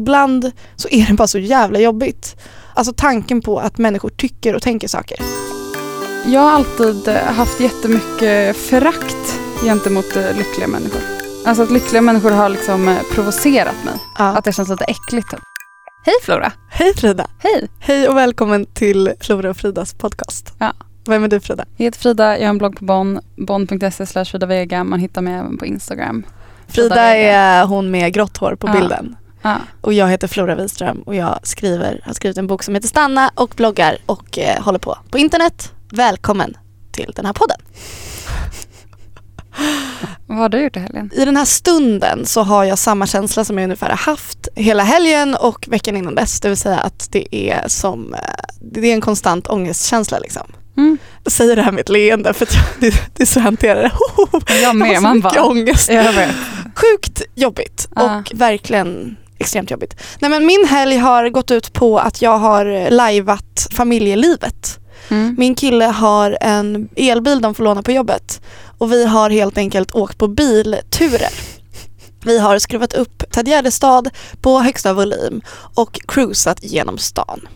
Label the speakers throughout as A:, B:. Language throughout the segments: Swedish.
A: Ibland så är det bara så jävla jobbigt. Alltså tanken på att människor tycker och tänker saker.
B: Jag har alltid haft jättemycket förakt gentemot eh, lyckliga människor. Alltså att lyckliga människor har liksom eh, provocerat mig.
A: Ja.
B: Att det känns lite äckligt. Typ. Hej Flora!
A: Hej Frida!
B: Hej!
A: Hej och välkommen till Flora och Fridas podcast.
B: Ja.
A: Vem är du Frida?
B: Jag heter Frida, jag har en blogg på Bonn, bonn.se Frida Vega. Man hittar mig även på Instagram.
A: Frida
B: Vega.
A: är hon med grått hår på
B: Ja.
A: bilden.
B: Ja.
A: Och jag heter Flora Wiström och jag skriver, har skrivit en bok som heter Stanna och bloggar och eh, håller på på internet. Välkommen till den här podden.
B: Vad har du gjort i helgen?
A: I den här stunden så har jag samma känsla som jag ungefär har haft hela helgen och veckan innan dess. Det vill säga att det är som, eh, det är en konstant ångestkänsla liksom.
B: Mm.
A: Jag säger det här med ett leende för att jag, det, är så jag hanterar det.
B: Jag
A: Jag har
B: med.
A: så
B: Man
A: mycket
B: bara,
A: ångest.
B: jag vet.
A: Sjukt jobbigt
B: Ja.
A: och verkligen extremt jobbigt. Nej men min helg har gått ut på att jag har lajvat familjelivet.
B: Mm.
A: Min kille har en elbil de får låna på jobbet och vi har helt enkelt åkt på bilturer. Vi har skruvat upp Ted Gärdestad på högsta volym och cruisat genom stan.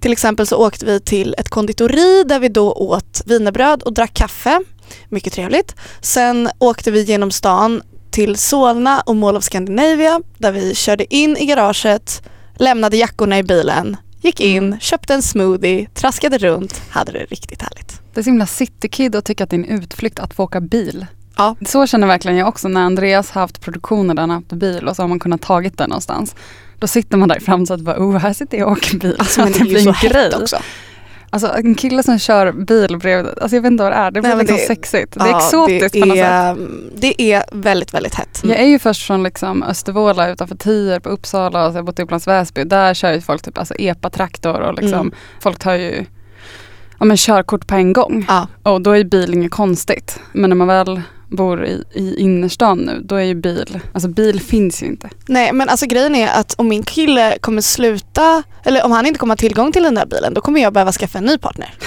A: Till exempel så åkte vi till ett konditori där vi då åt wienerbröd och drack kaffe. Mycket trevligt. Sen åkte vi genom stan till Solna och Mall of Scandinavia där vi körde in i garaget, lämnade jackorna i bilen, gick in, köpte en smoothie, traskade runt, hade det riktigt härligt.
B: Det är så himla citykid att tycka att det är en utflykt att få åka bil.
A: Ja.
B: Så känner verkligen jag också när Andreas har haft produktioner där han haft bil och så har man kunnat tagit den någonstans. Då sitter man där fram så att bara, oh här sitter jag och åker bil.
A: Alltså, men
B: Att
A: det är ju så hett också.
B: Alltså en kille som kör bil bredvid, alltså jag vet inte vad det är, det blir
A: Nej,
B: liksom
A: det-
B: sexigt. Det är
A: Ja,
B: exotiskt
A: det
B: på något sätt.
A: Det är väldigt, väldigt hett.
B: Jag är ju först från liksom Östervåla utanför Tierp, Uppsala och så har jag bott i Upplands Väsby. Där kör ju folk typ alltså epa-traktor och liksom,
A: Mm.
B: folk tar ju ja, men körkort på en gång.
A: Ja.
B: Och då är bil inget konstigt. Men när man väl bor i, i innerstan nu, då är ju bil, alltså bil finns ju inte.
A: Nej men alltså grejen är att om min kille kommer sluta, eller om han inte kommer ha tillgång till den där bilen då kommer jag behöva skaffa en ny partner.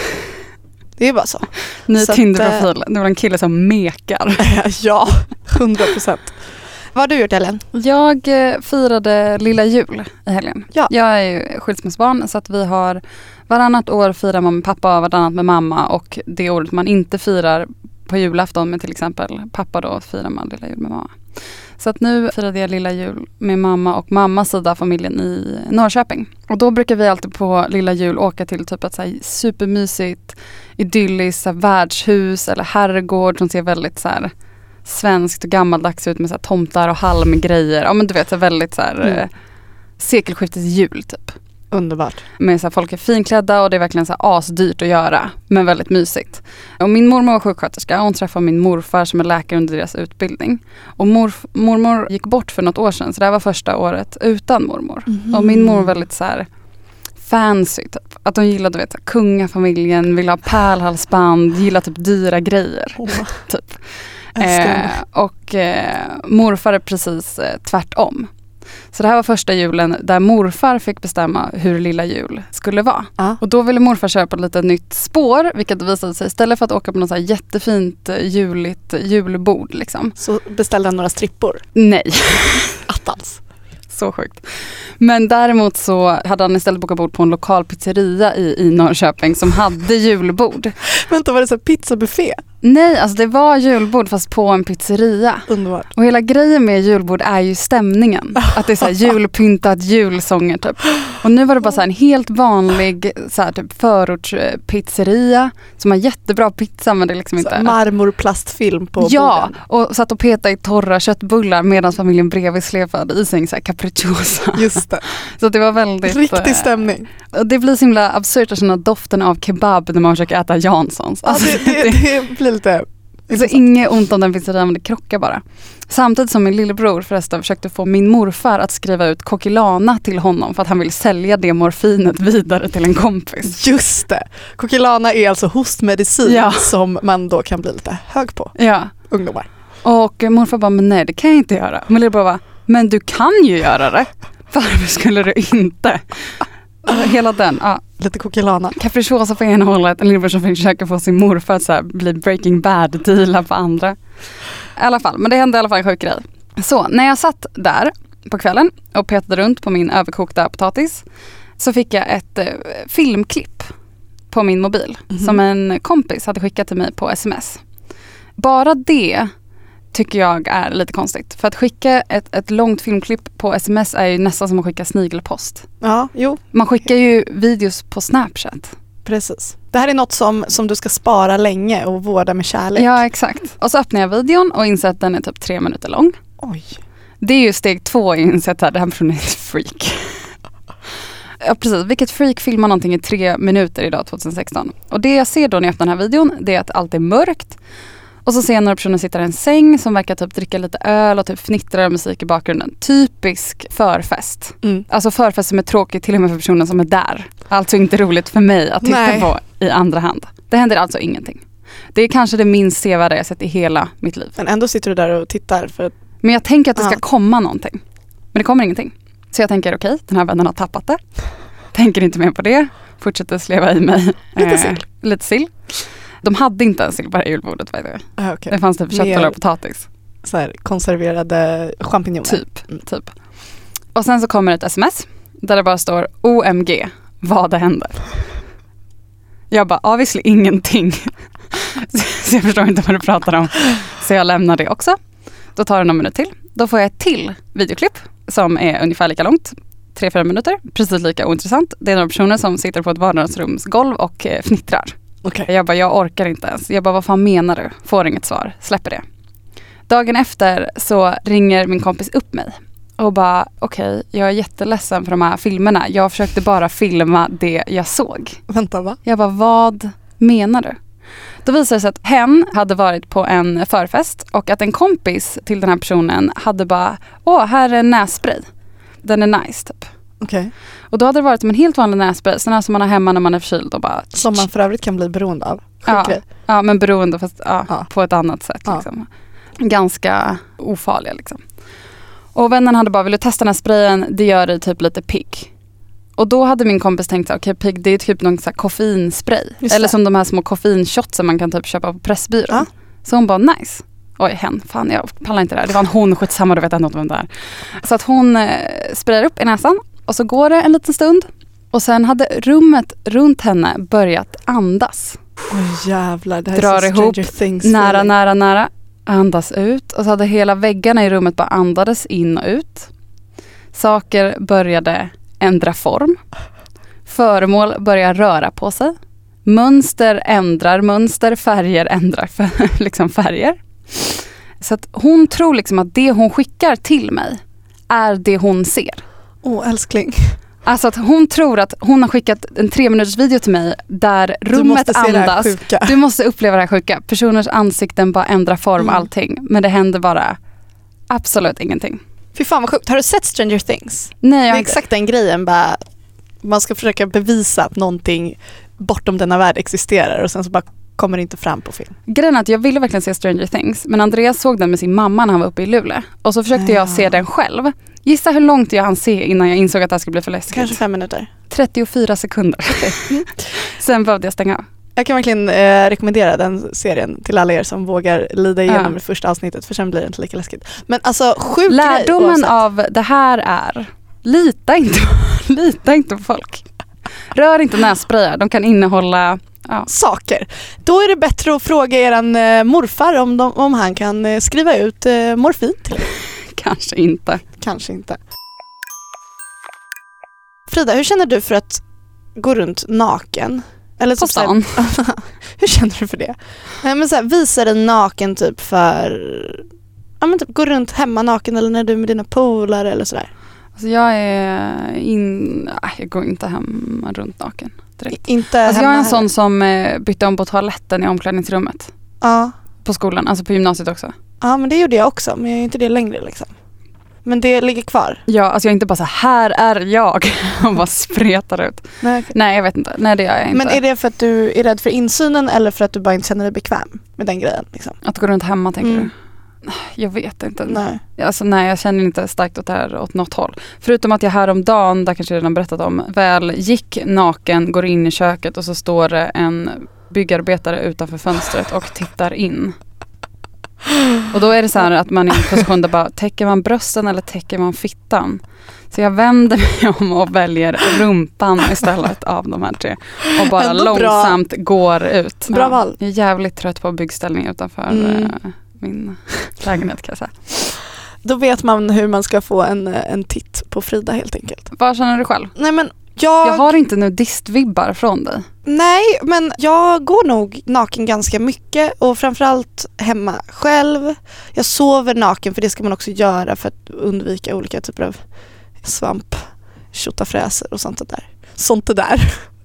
A: Det är bara så.
B: Ny Tinderprofil, det var en kille som mekar.
A: ja, 100 procent. Vad har du gjort Ellen?
B: Jag eh, firade lilla jul i helgen.
A: Ja.
B: Jag är ju skilsmässobarn så att vi har varannat år firar man med pappa och varannat med mamma och det året man inte firar på julafton med till exempel pappa då firar man lilla jul med mamma. Så att nu firade jag lilla jul med mamma och mammas sida av familjen i Norrköping. Och då brukar vi alltid på lilla jul åka till typ ett så här supermysigt idylliskt här värdshus eller herrgård som ser väldigt så här svenskt och gammaldags ut med så tomtar och halmgrejer. Ja men du vet så väldigt så här
A: Mm.
B: eh, sekelskiftets jul typ.
A: Underbart.
B: Med så här, folk är finklädda och det är verkligen så här asdyrt att göra. Men väldigt mysigt. Och min mormor var sjuksköterska och hon träffade min morfar som är läkare under deras utbildning. Och morf- mormor gick bort för något år sedan så det här var första året utan mormor. Och min mor var väldigt så här fancy typ. Att hon gillade vet, kungafamiljen, ville ha pärlhalsband, gillade typ dyra grejer.
A: Åh,
B: Typ. Eh, och eh, morfar är precis eh, tvärtom. Så det här var första julen där morfar fick bestämma hur lilla jul skulle vara.
A: Ja.
B: Och då ville morfar ett litet nytt spår vilket visade sig istället för att åka på något så jättefint eh, juligt julbord liksom.
A: Så beställde han några strippor.
B: Nej,
A: Attans.
B: Så sjukt. Men däremot så hade han istället bokat bord på en lokal pizzeria i, i Norrköping som hade julbord.
A: Vänta var det så pizzabuffé?
B: Nej, alltså det var julbord fast på en pizzeria.
A: Underbart.
B: Och hela grejen med julbord är ju stämningen. Att det är så här julpyntat, julsånger typ. Och nu var det bara så en helt vanlig så här typ förortspizzeria som har jättebra pizza men det är liksom
A: Så
B: inte...
A: Marmorplastfilm på
B: Ja,
A: borden.
B: och satt och petade i torra köttbullar medan familjen bredvid släpade i sig en så här capricciosa.
A: Just det.
B: Så det var väldigt...
A: Riktig
B: eh,
A: stämning.
B: och det blir så himla absurt att känna doften av kebab när man försöker äta Janssons.
A: Ja,
B: Alltså,
A: det, det, det blir lite...
B: Så inget ont om den pizzerian men det krockar bara. Samtidigt som min lillebror förresten försökte få min morfar att skriva ut Kokilana till honom för att han vill sälja det morfinet vidare till en kompis.
A: Just det. Kokilana är alltså hostmedicin
B: Ja.
A: som man då kan bli lite hög på,
B: Ja.
A: ungdomar.
B: Och morfar bara, men nej det kan jag inte göra. Min lillebror bara, men du kan ju göra det. Varför skulle du inte? Hela den, ja.
A: Lite Kokilana.
B: Capricciosa på ena hållet, en lillebror som försöker få sin morfar att så bli breaking bad-dealar på andra. I alla fall, men det hände i alla fall en sjuk grej. Så när jag satt där på kvällen och petade runt på min överkokta potatis så fick jag ett eh, filmklipp på min mobil
A: Mhm.
B: som en kompis hade skickat till mig på sms. Bara det tycker jag är lite konstigt. För att skicka ett, ett långt filmklipp på sms är ju nästan som att skicka snigelpost.
A: Ja, jo,
B: Man skickar ju videos på snapchat.
A: precis. Det här är något som, som du ska spara länge och vårda med kärlek.
B: Ja exakt. Och så öppnar jag videon och inser att den är typ tre minuter lång.
A: Oj.
B: Det är ju steg två i att inse att den här personen är ett freak. Ja precis, vilket freak filmar någonting i tre minuter idag 2016? Och det jag ser då när jag öppnar den här videon det är att allt är mörkt. Och så ser jag några personer sitta i en säng som verkar typ dricka lite öl och typ fnittrar musik i bakgrunden. Typisk förfest.
A: Mm.
B: Alltså förfest som är tråkig till och med för personen som är där. Alltså inte roligt för mig att titta
A: Nej.
B: på i andra hand. Det händer alltså ingenting. Det är kanske det minst sevärda jag sett i hela mitt liv.
A: Men ändå sitter du där och tittar för
B: Men jag tänker att det ska komma någonting. Men det kommer ingenting. Så jag tänker okej, den här vännen har tappat det. Tänker inte mer på det. Fortsätter sleva i mig.
A: Lite
B: eh,
A: sill.
B: Lite sill. De hade inte ens det här julbordet. the way.
A: ah, okej.
B: Det fanns typ köttbullar och potatis.
A: så här, konserverade champinjoner.
B: Typ.
A: Mm.
B: typ. Och sen så kommer ett sms där det bara står OMG, vad händer? Jag bara, obviously ingenting. så jag förstår inte vad du pratar om. Så jag lämnar det också. Då tar det någon minut till. Då får jag ett till videoklipp som är ungefär lika långt. 3-4 minuter, precis lika ointressant. Det är några personer som sitter på ett vardagsrumsgolv och eh, fnittrar.
A: Okej.
B: Jag bara, jag orkar inte ens. Jag bara, vad fan menar du? Får inget svar, släpper det. Dagen efter så ringer min kompis upp mig och bara, okej, jag är jätteledsen för de här filmerna. Jag försökte bara filma det jag såg.
A: Vänta va?
B: Jag bara, vad menar du? Då visade det sig att hen hade varit på en förfest och att en kompis till den här personen hade bara, åh, här är nässpray. Den är nice typ.
A: Okej.
B: Och då hade det varit som en helt vanlig nässpray, sån här som man har hemma när man är förkyld och bara
A: Som man för övrigt kan bli beroende av.
B: Ja. Ja men beroende fast ja,
A: Ja.
B: på ett annat sätt. Liksom. Ganska ofarliga liksom. Och vännen hade bara, vill du testa den här sprayen? Det gör dig typ lite pigg. Och då hade min kompis tänkt här, okej pigg det är typ någon så här koffeinspray.
A: Just
B: Eller
A: det.
B: som de här små koffeinshots som man kan typ köpa på Pressbyrån. Så hon bara nice. Oj hen, fan jag pallar inte det här. Det var en hon, skitsamma du vet ändå inte vem det är. Så att hon eh, sprayar upp i näsan och så går det en liten stund. Och sen hade rummet runt henne börjat andas.
A: Oj jävlar, det här
B: Drar
A: är så
B: ihop,
A: Things
B: Nära, nära, nära. Andas ut. Och så hade hela väggarna i rummet bara andades in och ut. Saker började ändra form. Föremål börjar röra på sig. Mönster ändrar mönster, färger ändrar f- liksom färger. Så att hon tror liksom att det hon skickar till mig är det hon ser.
A: Åh älskling.
B: Alltså att hon tror att hon har skickat en tre minuters video till mig där
A: Du
B: rummet
A: det här
B: andas. Du måste uppleva det här sjuka. Personers ansikten bara ändrar form,
A: Mm.
B: allting. Men det händer bara absolut ingenting.
A: Fy fan vad sjukt. Har du sett Stranger Things?
B: Nej,
A: Det
B: jag
A: är
B: har inte.
A: exakt den grejen. Bara, man ska försöka bevisa att någonting bortom denna värld existerar och sen så bara kommer det inte fram på film.
B: Grejen är att jag ville verkligen se Stranger Things. Men Andreas såg den med sin mamma när han var uppe i Luleå. Och så försökte
A: Ah.
B: jag se den själv. Gissa hur långt jag hann se innan jag insåg att det här skulle bli för läskigt.
A: Kanske fem minuter.
B: 34 sekunder. Sen behövde jag stänga av.
A: Jag kan verkligen eh, rekommendera den serien till alla er som vågar lida igenom
B: Ja.
A: det första avsnittet för sen blir det inte lika läskigt. Men alltså sjuk grej
B: Lärdomen
A: oavsett.
B: av det här är, lita inte, lita inte på folk. Rör inte nässprayar, de kan innehålla ja,
A: saker. Då är det bättre att fråga eran eh, morfar om, de, om han kan eh, skriva ut eh, morfin till er.
B: Kanske inte.
A: Kanske inte. Frida, hur känner du för att gå runt naken? Eller
B: På
A: typ här-
B: stan.
A: hur känner du för det? Nej, men så här, visa dig naken typ för Ja men typ gå runt hemma naken eller när du är med dina polare eller sådär.
B: Alltså jag är in, jag går inte hem runt naken direkt.
A: Inte
B: Alltså jag
A: hemma
B: är en
A: heller.
B: sån som eh, bytte om på toaletten i omklädningsrummet.
A: Ja.
B: På skolan, alltså på gymnasiet också.
A: Ja men det gjorde jag också men jag är inte det längre liksom. Men det ligger kvar.
B: Ja, alltså jag är inte bara så här är jag och bara spretar ut.
A: Nej, okej.
B: Nej jag vet inte, nej det gör jag inte.
A: Men är det för att du är rädd för insynen eller för att du bara inte känner dig bekväm med den grejen? Liksom?
B: Att gå runt hemma tänker
A: Mm.
B: du? Jag vet inte.
A: Nej.
B: Alltså nej jag känner inte starkt åt det här åt något håll. Förutom att jag häromdagen, där kanske jag redan berättat om, väl gick naken, går in i köket och så står det en byggarbetare utanför fönstret och tittar in. Och då är det så här att man är i en position där bara, täcker man brösten eller täcker man fittan? Så jag vänder mig om och väljer rumpan istället av de här tre. Och bara
A: Ändå bra.
B: långsamt går ut.
A: Bra val.
B: Jag är jävligt trött på byggställning utanför
A: Mm.
B: eh, min lägenhet kan jag säga.
A: Då vet man hur man ska få en, en titt på Frida helt enkelt.
B: Vad känner du själv?
A: Nej men jag,
B: Jag har inte nudistvibbar från dig.
A: nej men jag går nog naken ganska mycket och framförallt hemma själv. Jag sover naken för det ska man också göra för att undvika olika typer av svamp, tjottafräser och sånt där. Sånt där.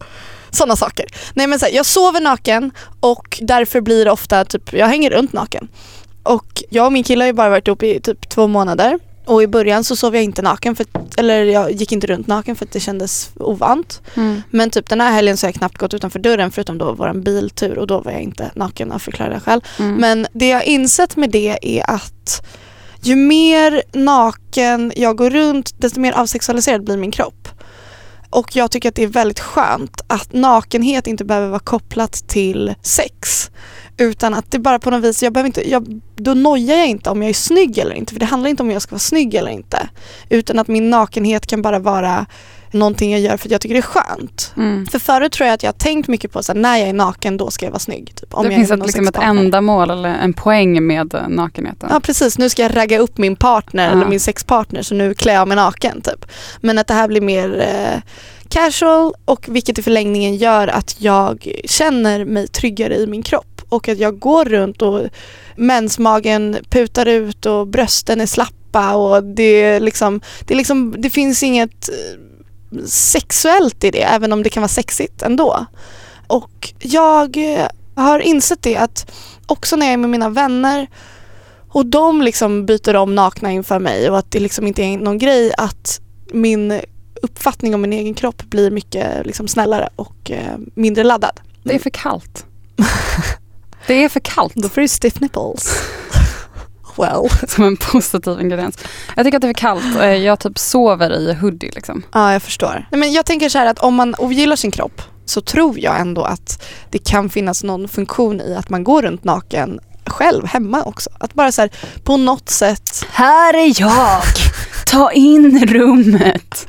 A: Sådana saker. Nej men så här, jag sover naken och därför blir det ofta typ, jag hänger runt naken. Och jag och min kille har ju bara varit ihop i typ två månader och i början så sov jag inte naken, för, eller jag gick inte runt naken för att det kändes ovant. Men typ den här helgen så har jag knappt gått utanför dörren förutom då vår biltur och då var jag inte naken av förklarliga skäl.
B: Mm.
A: Men det jag insett med det är att ju mer naken jag går runt desto mer avsexualiserad blir min kropp. Och jag tycker att det är väldigt skönt att nakenhet inte behöver vara kopplat till sex. Utan att det bara på något vis, jag behöver inte, jag, då nojar jag inte om jag är snygg eller inte. För det handlar inte om jag ska vara snygg eller inte. Utan att min nakenhet kan bara vara någonting jag gör för att jag tycker det är skönt.
B: Mm.
A: För förut tror jag att jag har tänkt mycket på att när jag är naken då ska jag vara snygg. Typ, om
B: det
A: jag
B: finns ett, liksom ett ändamål eller en poäng med nakenheten.
A: Ja precis, nu ska jag ragga upp min partner
B: Ja.
A: eller min sexpartner så nu klär jag mig naken typ. Men att det här blir mer eh, casual och vilket i förlängningen gör att jag känner mig tryggare i min kropp och att jag går runt och mensmagen putar ut och brösten är slappa och det är liksom, det, liksom, det finns inget eh, sexuellt i det även om det kan vara sexigt ändå. Och jag eh, har insett det att också när jag är med mina vänner och de liksom byter om nakna inför mig och att det liksom inte är någon grej att min uppfattning om min egen kropp blir mycket liksom snällare och eh, mindre laddad.
B: Det är för kallt. det är för kallt.
A: Då får du stiff nipples. Well.
B: Som en positiv ingrediens. Jag tycker att det är för kallt. Eh, Jag typ sover i hoodie liksom.
A: Ja, jag förstår. Nej, men jag tänker så här att om man ogillar sin kropp så tror jag ändå att det kan finnas någon funktion i att man går runt naken själv hemma också. Att bara så här på något sätt.
B: Här är jag! Ta in rummet!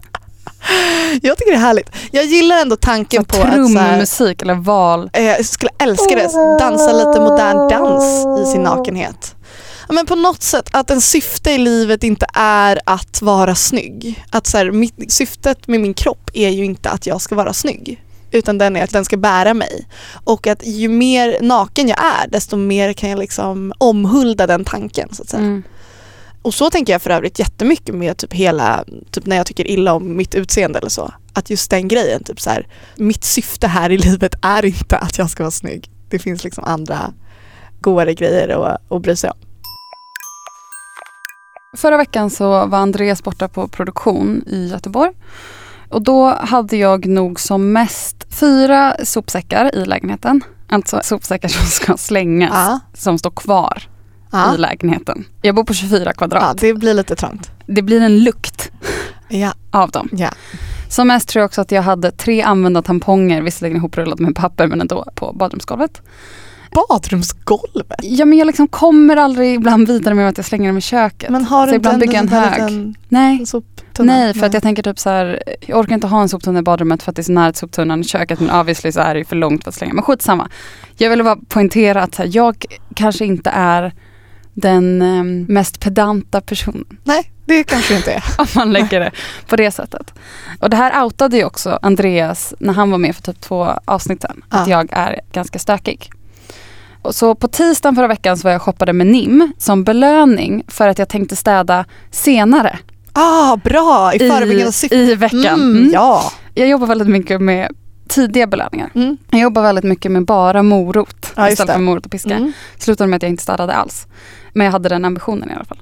A: Jag tycker det är härligt. Jag gillar ändå tanken på att så
B: Trummusik eller val.
A: Eh, Jag skulle älska det, dansa lite modern dans i sin nakenhet. Men på något sätt att en syfte i livet inte är att vara snygg. Att så här, mitt, syftet med min kropp är ju inte att jag ska vara snygg. Utan den är att den ska bära mig. Och att ju mer naken jag är desto mer kan jag liksom omhulda den tanken. Så att säga.
B: Mm.
A: Och så tänker jag för övrigt jättemycket med typ hela, typ när jag tycker illa om mitt utseende eller så. Att just den grejen, typ så här, mitt syfte här i livet är inte att jag ska vara snygg. Det finns liksom andra godare grejer att, att bry sig om.
B: Förra veckan så var Andreas borta på produktion i Göteborg. Och då hade jag nog som mest fyra sopsäckar i lägenheten. Alltså sopsäckar som ska slängas,
A: Ja,
B: som står kvar
A: ja.
B: i lägenheten. Jag bor på 24 kvadrat.
A: ja, det blir lite trångt.
B: Det blir en lukt
A: Ja,
B: av dem.
A: ja.
B: Som mest tror jag också att jag hade tre använda tamponger, visserligen ihoprullade med papper men ändå på badrumsgolvet.
A: Badrumsgolvet.
B: Ja men jag liksom kommer aldrig ibland vidare med att jag slänger dem i köket.
A: Men har
B: Så
A: du
B: ibland
A: inte
B: bygger
A: en där
B: hög. Nej,
A: soptunna?
B: nej för att jag tänker typ så här, jag orkar inte ha en soptunna i badrummet för att det är så nära soptunnan i köket men obviously så är det ju för långt för att slänga. Men skitsamma. Jag ville bara poängtera att så här, jag kanske inte är den eh, mest pedanta personen.
A: Nej, det kanske inte är.
B: om man lägger det på det sättet. Och det här outade ju också Andreas när han var med för typ två avsnitt sedan. Att
A: Ja.
B: jag är ganska stökig. Och så på tisdagen förra veckan så var jag shoppade med NIM som belöning för att jag tänkte städa senare
A: Ah, bra! I förebyggande
B: i,
A: syfte.
B: i veckan.
A: Mm,
B: Mm.
A: Ja.
B: Jag jobbar väldigt mycket med tidiga belöningar.
A: Mm.
B: Jag jobbar väldigt mycket med bara morot
A: Ja,
B: istället för morot och piska.
A: Mm.
B: Slutade med att jag inte städade alls. Men jag hade den ambitionen i alla fall.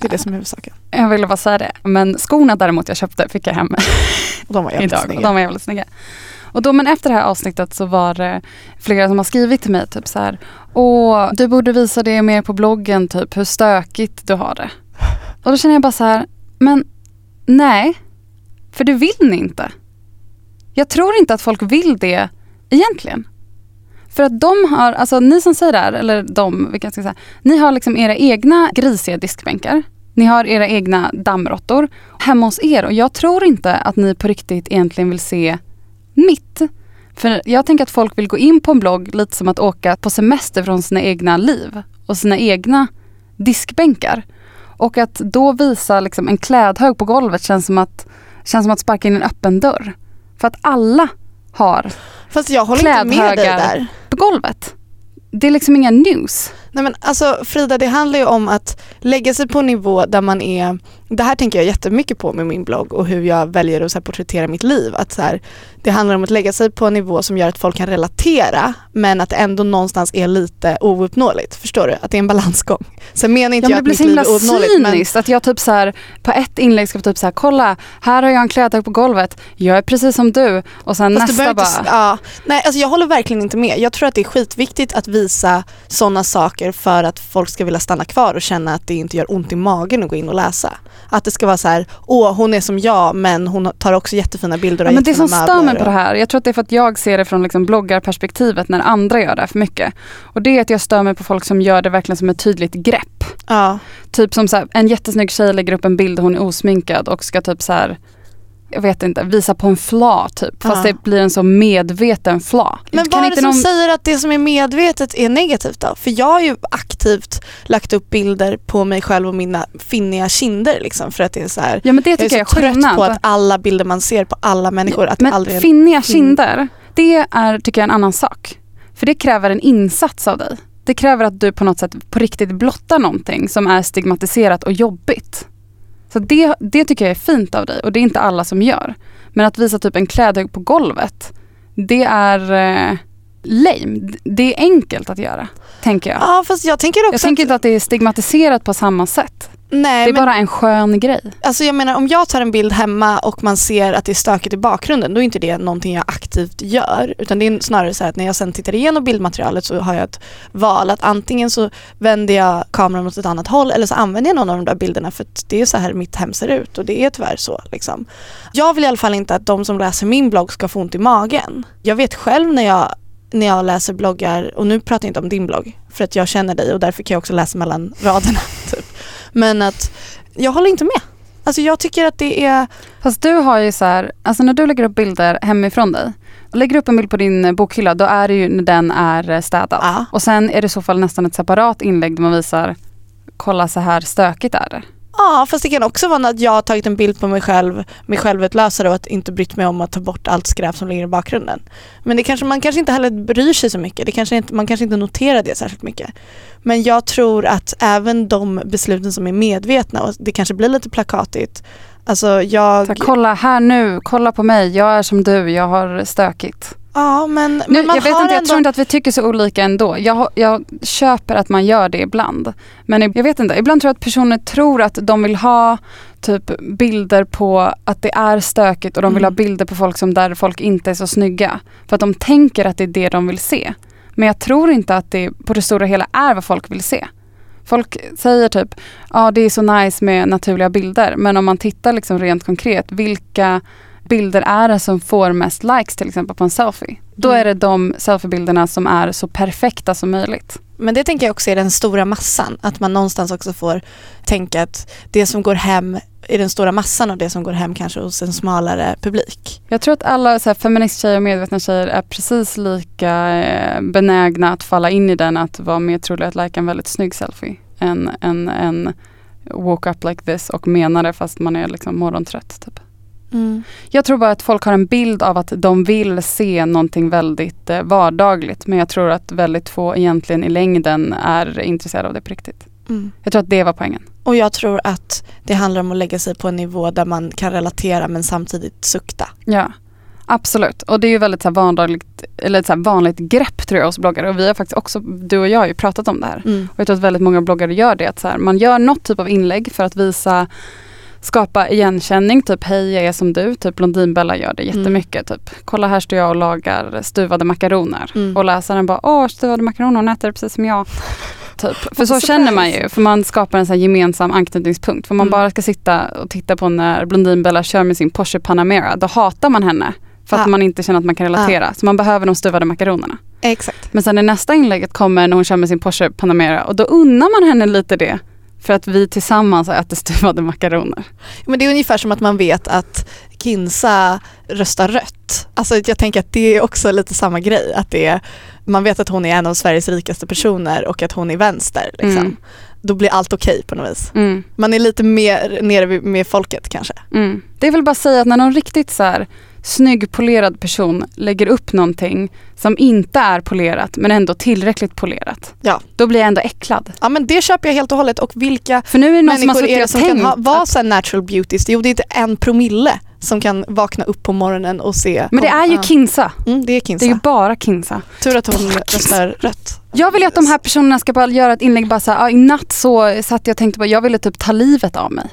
A: Det är det som är huvudsaken.
B: Jag ville bara säga det. Men skorna däremot jag köpte fick jag hem
A: Och de var jävligt
B: idag
A: snygga.
B: de var jävligt snygga. Och då, men efter det här avsnittet så var det flera som har skrivit till mig typ så här. Åh, du borde visa det mer på bloggen typ hur stökigt du har det. Och då känner jag bara så här, men nej, för det vill ni inte. Jag tror inte att folk vill det egentligen. För att de har, alltså ni som säger det här, eller de, vilka ska jag säga, ni har liksom era egna grisiga diskbänkar. Ni har era egna dammråttor hemma hos er och jag tror inte att ni på riktigt egentligen vill se mitt. För jag tänker att folk vill gå in på en blogg lite som att åka på semester från sina egna liv och sina egna diskbänkar. Och att då visa liksom en klädhög på golvet känns som att, känns som att sparka in en öppen dörr. För att alla har
A: Fast jag håller inte med dig där.
B: på golvet. Det är liksom inga news.
A: Nej men alltså Frida, det handlar ju om att lägga sig på en nivå där man är, det här tänker jag jättemycket på med min blogg och hur jag väljer att så porträttera mitt liv. Att så här, det handlar om att lägga sig på en nivå som gör att folk kan relatera men att det ändå någonstans är lite ouppnåeligt. Förstår du? Att det är en balansgång. Sen menar inte
B: Ja,
A: jag
B: men
A: att
B: det blir
A: mitt
B: så
A: liv är ouppnåeligt. Men,
B: cyniskt att jag typ så här, på ett inlägg ska typ så här, kolla här har jag en klädhög på golvet, jag är precis som du och sen
A: Fast
B: nästa bara.
A: inte, ja, nej, alltså jag håller verkligen inte med. Jag tror att det är skitviktigt att visa sådana saker för att folk ska vilja stanna kvar och känna att det inte gör ont i magen att gå in och läsa. Att det ska vara så här, åh hon är som jag men hon tar också jättefina bilder och
B: Ja, men det som stör mig på det här, jag tror att det är för att jag ser det från liksom bloggarperspektivet när andra gör det för mycket. Och det är att jag stör mig på folk som gör det verkligen som ett tydligt grepp.
A: Ja.
B: Typ som så här, en jättesnygg tjej lägger upp en bild, hon är osminkad och ska typ så här jag vet inte, visa på en fla typ. Fast det blir en så medveten fla.
A: Men vad är det som
B: någon-
A: säger att det som är medvetet är negativt då? För jag har ju aktivt lagt upp bilder på mig själv och mina finniga kinder liksom för att det är så här.
B: Ja men det
A: Jag
B: tycker
A: är
B: jag
A: så
B: är
A: trött
B: skillnad.
A: på att alla bilder man ser på alla människor, att
B: Men
A: aldrig är
B: finniga kinder, det är tycker jag en annan sak. För det kräver en insats av dig. Det kräver att du på något sätt på riktigt blottar någonting som är stigmatiserat och jobbigt. Så det, det tycker jag är fint av dig och det är inte alla som gör. Men att visa typ en klädhög på golvet, det är eh, lame. Det är enkelt att göra, tänker jag.
A: Ja fast jag tänker också
B: Jag tänker inte att det är stigmatiserat på samma sätt.
A: Nej,
B: Det är
A: men,
B: bara en skön grej.
A: alltså jag menar om jag tar en bild hemma och man ser att det är stökigt i bakgrunden då är inte det någonting jag aktivt gör utan det är snarare så här att när jag sen tittar igenom bildmaterialet så har jag ett val att antingen så vänder jag kameran åt ett annat håll eller så använder jag någon av de där bilderna för att det är så här mitt hem ser ut och det är tyvärr så. Liksom. Jag vill i alla fall inte att de som läser min blogg ska få ont i magen. Jag vet själv när jag när jag läser bloggar, och nu pratar jag inte om din blogg för att jag känner dig och därför kan jag också läsa mellan raderna. Typ. Men att jag håller inte med. Alltså jag tycker att det är,
B: Fast du har ju så här, alltså när du lägger upp bilder hemifrån dig. Lägger du upp en bild på din eh, bokhylla då är det ju när den är eh, städad.
A: ja,
B: Och sen är det i så fall nästan ett separat inlägg där man visar kolla så här stökigt är det
A: ja fast det kan också vara att jag har tagit en bild på mig själv med självutlösare och att inte brytt mig om att ta bort allt skräp som ligger i bakgrunden. Men det kanske, man kanske inte heller bryr sig så mycket, det kanske inte, man kanske inte noterar det särskilt mycket. Men jag tror att även de besluten som är medvetna och det kanske blir lite plakatigt, alltså jag...
B: Så kolla här nu, kolla på mig, jag är som du, jag har stökigt.
A: Ja men,
B: Nu,
A: men
B: jag vet inte, jag
A: ändå...
B: tror inte att vi tycker så olika ändå. Jag, jag köper att man gör det ibland. Men jag vet inte, ibland tror jag att personer tror att de vill ha typ bilder på att det är stökigt och de vill
A: Mm.
B: ha bilder på folk som där folk inte är så snygga. För att de tänker att det är det de vill se. Men jag tror inte att det på det stora hela är vad folk vill se. Folk säger typ, ja det är så nice med naturliga bilder. Men om man tittar liksom rent konkret, vilka bilder är det som får mest likes till exempel på en selfie? Då
A: Mm.
B: är det de selfiebilderna som är så perfekta som möjligt.
A: Men det tänker jag också är den stora massan. Att man någonstans också får tänka att det som går hem i den stora massan och det som går hem kanske hos en smalare publik.
B: Jag tror att alla så här, feministtjejer och medvetna tjejer är precis lika eh, benägna att falla in i den att vara mer trolig att lajka en väldigt snygg selfie än en, en woke up like this och menar det fast man är liksom morgontrött. Typ. Jag tror bara att folk har en bild av att de vill se någonting väldigt eh, vardagligt men jag tror att väldigt få egentligen i längden är intresserade av det på riktigt.
A: Mm.
B: Jag tror att det var poängen.
A: Och jag tror att det handlar om att lägga sig på en nivå där man kan relatera men samtidigt sukta.
B: Ja, absolut. Och det är ju väldigt så här vanligt, eller så vanligt grepp tror jag hos bloggare. Och vi har faktiskt också, du och jag har ju pratat om det här.
A: Mm.
B: Och jag tror att väldigt många bloggare gör det. Att så här, man gör något typ av inlägg för att visa skapa igenkänning, typ hej jag är som du, typ Blondinbella gör det jättemycket. Typ, kolla här står jag och lagar stuvade makaroner.
A: Mm.
B: Och läsaren bara, åh stuvade makaroner, hon äter precis som jag. Typ. För så
A: Surprise.
B: känner man ju, för man skapar en så här gemensam anknytningspunkt. För man
A: Mm.
B: bara ska sitta och titta på när Blondinbella kör med sin Porsche Panamera, då hatar man henne. För att
A: Ja.
B: man inte känner att man kan relatera. Så man behöver de stuvade makaronerna.
A: Exakt.
B: Men sen i nästa inlägget kommer när hon kör med sin Porsche Panamera och då unnar man henne lite det. För att vi tillsammans har ätit stuvade makaroner.
A: Men det är ungefär som att man vet att Kinsa röstar rött. Alltså jag tänker att det är också lite samma grej. Att det är, man vet att hon är en av Sveriges rikaste personer och att hon är vänster. Liksom.
B: Mm.
A: Då blir allt okej på något vis.
B: Mm.
A: Man är lite mer nere med folket kanske.
B: Mm. Det är väl bara att säga att när någon riktigt så här snygg polerad person lägger upp någonting som inte är polerat men ändå tillräckligt polerat.
A: Ja.
B: Då blir jag ändå äcklad.
A: Ja men det köper jag helt och hållet och vilka
B: För nu är det någon som
A: människor är det som kan ha, vara
B: att,
A: natural beauties? Jo det är inte en promille som kan vakna upp på morgonen och se.
B: Men det
A: om-
B: är ju. Kinsa.
A: Mm, det är
B: Det
A: Kinsa.
B: är ju bara Kinsa.
A: Tur att hon röstar rött.
B: Jag vill ju att de här personerna ska bara göra ett inlägg bara så här, i natt så satt jag och tänkte bara jag ville typ ta livet av mig.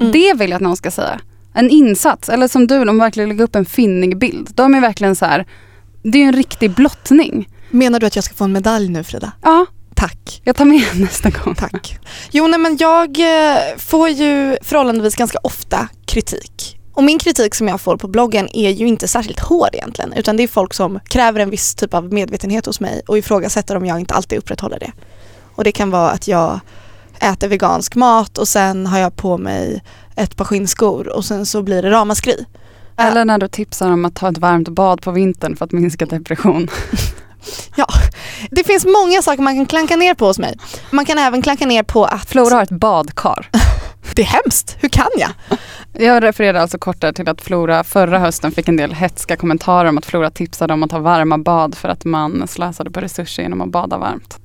A: Mm.
B: Det vill jag att någon ska säga. En insats, eller som du, de verkligen lägger upp en finnig bild. De är verkligen så här, det är ju en riktig blottning.
A: Menar du att jag ska få en medalj nu Frida?
B: Ja,
A: Tack.
B: jag tar med nästa gång.
A: Tack. Jo nej, men jag eh, får ju förhållandevis ganska ofta kritik. Och min kritik som jag får på bloggen är ju inte särskilt hård egentligen utan det är folk som kräver en viss typ av medvetenhet hos mig och ifrågasätter om jag inte alltid upprätthåller det. Och det kan vara att jag äter vegansk mat och sen har jag på mig ett par skinnskor och sen så blir det ramaskri.
B: Eller när du tipsar om att ta ett varmt bad på vintern för att minska depression.
A: Det finns många saker man kan klanka ner på hos mig. Man kan även klanka ner på att
B: Flora har ett badkar.
A: det är hemskt, hur kan jag?
B: Jag refererar alltså kort där till att Flora förra hösten fick en del hetska kommentarer om att Flora tipsade om att ta varma bad för att man slösade på resurser genom att bada varmt.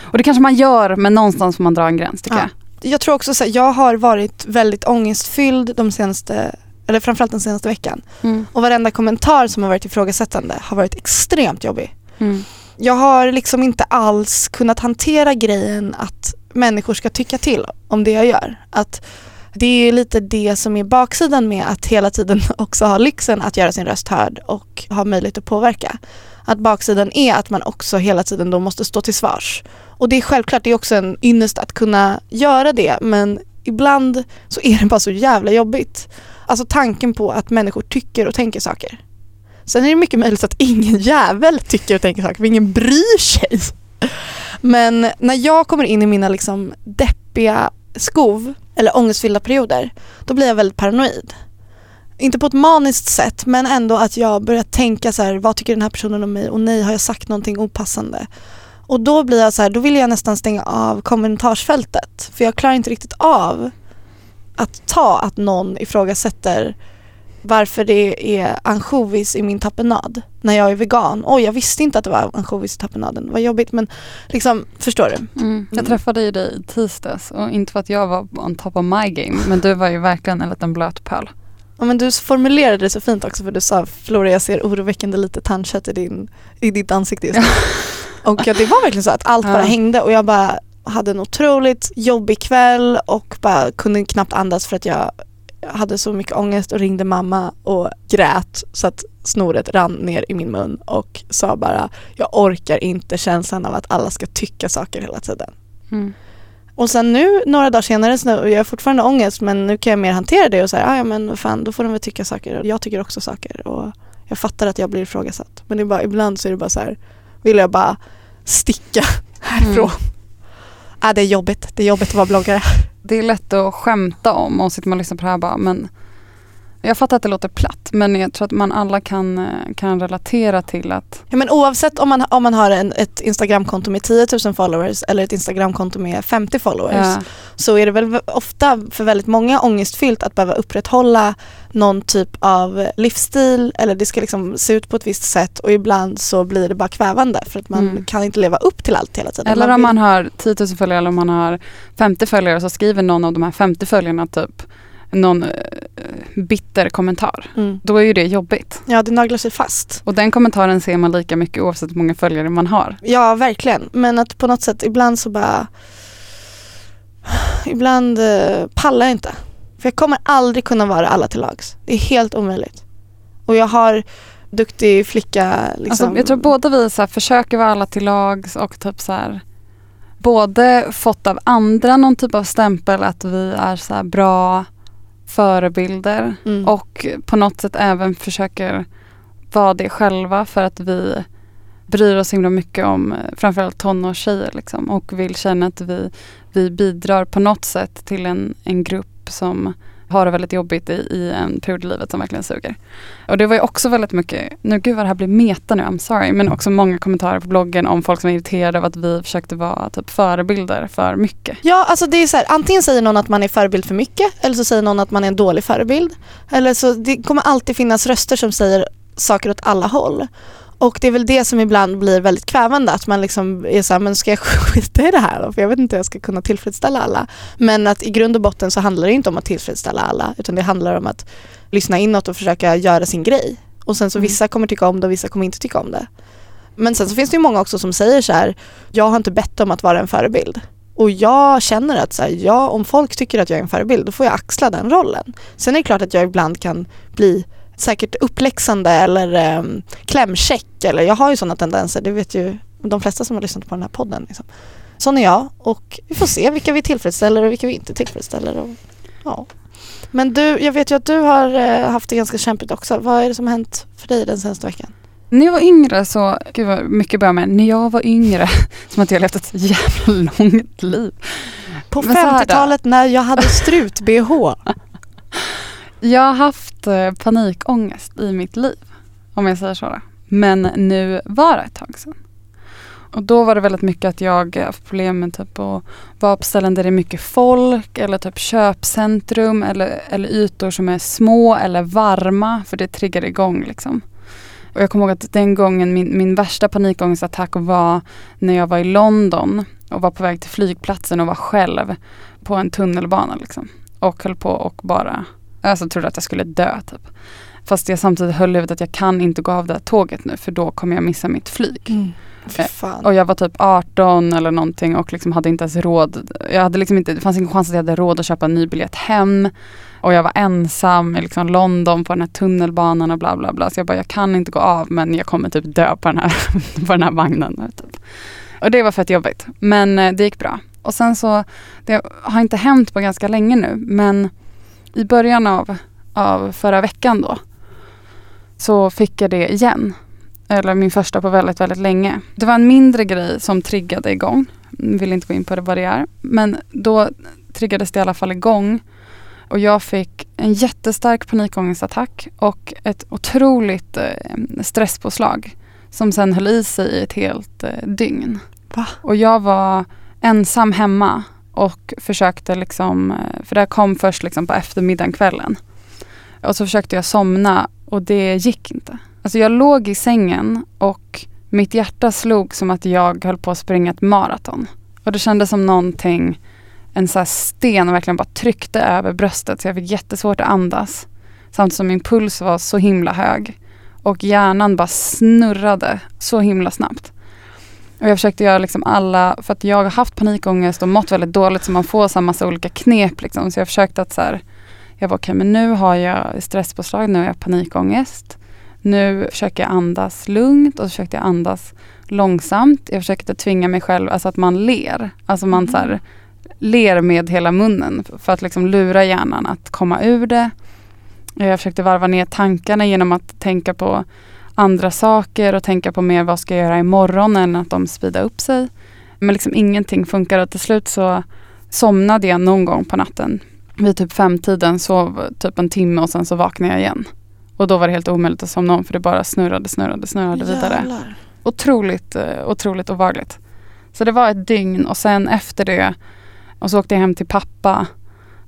B: Och det kanske man gör men någonstans får man dra en gräns tycker
A: Ja.
B: jag.
A: Jag tror också så här, jag har varit väldigt ångestfylld de senaste, eller framförallt den senaste veckan.
B: Mm.
A: Och varenda kommentar som har varit ifrågasättande har varit extremt jobbig.
B: Mm.
A: Jag har liksom inte alls kunnat hantera grejen att människor ska tycka till om det jag gör. Att det är lite det som är baksidan med att hela tiden också ha lyxen att göra sin röst hörd och ha möjlighet att påverka. Att baksidan är att man också hela tiden då måste stå till svars. Och det är självklart, det är också en ynnest att kunna göra det men ibland så är det bara så jävla jobbigt. Alltså tanken på att människor tycker och tänker saker. Sen är det mycket möjligt att ingen jävel tycker och tänker saker för ingen bryr sig. Men när jag kommer in i mina liksom deppiga skov eller ångestfyllda perioder då blir jag väldigt paranoid. Inte på ett maniskt sätt men ändå att jag börjar tänka så här, vad tycker den här personen om mig och nej har jag sagt någonting opassande. Och då blir jag så här, då vill jag nästan stänga av kommentarsfältet för jag klarar inte riktigt av att ta att någon ifrågasätter varför det är ansjovis i min tapenad när jag är vegan. Oj, jag visste inte att det var ansjovis i tapenaden. Vad jobbigt men liksom, förstår du?
B: Mm. Jag träffade ju dig i tisdags och inte för att jag var on top of my game men du var ju verkligen en liten blöt pöl.
A: Ja, men du formulerade det så fint också för du sa Flora jag ser oroväckande lite tandkött i, din, i ditt ansikte just nu. Och ja, det var verkligen så att allt bara
B: Ja.
A: hängde och jag bara hade en otroligt jobbig kväll och bara kunde knappt andas för att jag hade så mycket ångest och ringde mamma och grät så att snoret rann ner i min mun och sa bara jag orkar inte känslan av att alla ska tycka saker hela tiden.
B: Mm.
A: Och sen nu några dagar senare så jag har fortfarande ångest men nu kan jag mer hantera det och säga "Ah, ja men vad fan då får de väl tycka saker och jag tycker också saker och jag fattar att jag blir ifrågasatt. Men det är bara, ibland så är det bara så här vill jag bara sticka härifrån. Ah, det är jobbigt, det är jobbigt att vara bloggare.
B: Det är lätt att skämta om. Och sitter man och lyssnar på det här bara men jag fattar att det låter platt men jag tror att man alla kan, eh, kan relatera till att
A: Ja, men oavsett om man, om man har en, ett Instagramkonto med 10 000 followers eller ett Instagramkonto med 50 followers
B: ja,
A: så är det väl ofta för väldigt många ångestfyllt att behöva upprätthålla någon typ av livsstil eller det ska liksom se ut på ett visst sätt och ibland så blir det bara kvävande för att man
B: Mm.
A: kan inte leva upp till allt hela tiden.
B: eller om man har 10 000 följare eller om man har 50 följare så skriver någon av de här 50 följarna typ någon eh, bitter kommentar.
A: mm.
B: Då är ju det jobbigt.
A: Ja, det naglar sig fast.
B: Och den kommentaren ser man lika mycket oavsett hur många följare man har.
A: Ja, verkligen. Men att på något sätt ibland så bara Ibland eh, pallar jag inte. För jag kommer aldrig kunna vara alla till lags. Det är helt omöjligt. Och jag har duktig flicka liksom.
B: Alltså, jag tror båda vi så här, försöker vara alla till lags och typ så här både fått av andra någon typ av stämpel att vi är så här bra förebilder
A: mm.
B: och på något sätt även försöker vara det själva för att vi bryr oss himla mycket om eh, framförallt tonårstjejer liksom, och vill känna att vi, vi bidrar på något sätt till en, en grupp som har det väldigt jobbigt i, i eh, en period i livet som verkligen suger. Och det var ju också väldigt mycket, nu gud vad det här blir meta nu, I'm sorry, men också många kommentarer på bloggen om folk som är irriterade av att vi försökte vara typ förebilder för mycket.
A: Ja, alltså det är så här, antingen säger någon att man är förebild för mycket eller så säger någon att man är en dålig förebild. Eller så det kommer alltid finnas röster som säger saker åt alla håll. Och det är väl det som ibland blir väldigt kvävande att man liksom är såhär, men ska jag skita i det här då? För jag vet inte hur jag ska kunna tillfredsställa alla. Men att i grund och botten så handlar det inte om att tillfredsställa alla utan det handlar om att lyssna inåt och försöka göra sin grej. Och sen så
B: Mm.
A: vissa kommer tycka om det och vissa kommer inte tycka om det. Men sen så finns det ju många också som säger så här, jag har inte bett om att vara en förebild. Och jag känner att så här, ja, om folk tycker att jag är en förebild då får jag axla den rollen. Sen är det klart att jag ibland kan bli säkert uppläxande eller um, klämkäck eller jag har ju sådana tendenser, det vet ju de flesta som har lyssnat på den här podden. Liksom. Sån är jag och vi får se vilka vi tillfredsställer och vilka vi inte tillfredsställer. Och, ja. Men du, jag vet ju att du har eh, haft det ganska kämpigt också. Vad är det som har hänt för dig den senaste veckan?
B: När jag var yngre så, gud vad mycket börjar med, när jag var yngre, som att jag levt ett jävla långt liv.
A: På
B: Men så här då.
A: 50-talet när jag hade strut-bh.
B: Jag har haft eh, panikångest i mitt liv, om jag säger så. Då. Men nu var det ett tag sedan. Och då var det väldigt mycket att jag haft problem med typ att vara på ställen där det är mycket folk eller typ köpcentrum eller, eller ytor som är små eller varma för det triggar igång liksom. Och jag kommer ihåg att den gången min, min värsta panikångestattack var när jag var i London och var på väg till flygplatsen och var själv på en tunnelbana liksom. Och höll på och bara, alltså trodde att jag skulle dö typ. Fast jag samtidigt höll i huvudet att jag kan inte gå av det här tåget nu för då kommer jag missa mitt flyg.
A: Mm. Fan.
B: Och jag var typ 18 eller någonting och liksom hade inte ens råd. Jag hade liksom inte, det fanns ingen chans att jag hade råd att köpa en ny biljett hem. Och jag var ensam i liksom London på den här tunnelbanan och bla bla bla. Så jag bara, jag kan inte gå av men jag kommer typ dö på den här, på den här vagnen. Typ. Och det var fett jobbigt. Men eh, det gick bra. Och sen så, det har inte hänt på ganska länge nu men i början av, av förra veckan då så fick jag det igen. Eller min första på väldigt, väldigt länge. Det var en mindre grej som triggade igång. Vill inte gå in på det vad det är. Men då triggades det i alla fall igång. Och jag fick en jättestark panikångestattack och ett otroligt eh, stresspåslag. Som sen höll i sig i ett helt eh, dygn.
A: Va?
B: Och jag var ensam hemma och försökte liksom, för det här kom först liksom på eftermiddagen, kvällen. Och så försökte jag somna och det gick inte. Alltså jag låg i sängen och mitt hjärta slog som att jag höll på att springa ett maraton. Och det kändes som någonting, en sån här sten verkligen bara tryckte över bröstet så jag fick jättesvårt att andas. Samtidigt som min puls var så himla hög. Och hjärnan bara snurrade så himla snabbt. Och jag försökte göra liksom alla, för att jag har haft panikångest och mått väldigt dåligt så man får så massa olika knep liksom. Så jag försökte att så här, jag var okej men nu har jag stresspåslag, nu har jag panikångest. Nu försöker jag andas lugnt och så försökte jag andas långsamt. Jag försökte tvinga mig själv, alltså att man ler. Alltså man så här, ler med hela munnen för att liksom lura hjärnan att komma ur det. Jag försökte varva ner tankarna genom att tänka på andra saker och tänka på mer vad ska jag göra imorgon än att de speedar upp sig. Men liksom ingenting funkar och till slut så somnade jag någon gång på natten. Vid typ femtiden sov typ en timme och sen så vaknade jag igen. Och då var det helt omöjligt att somna om för det bara snurrade, snurrade, snurrade vidare.
A: Jävlar.
B: Otroligt, eh, otroligt obehagligt. Så det var ett dygn och sen efter det och så åkte jag hem till pappa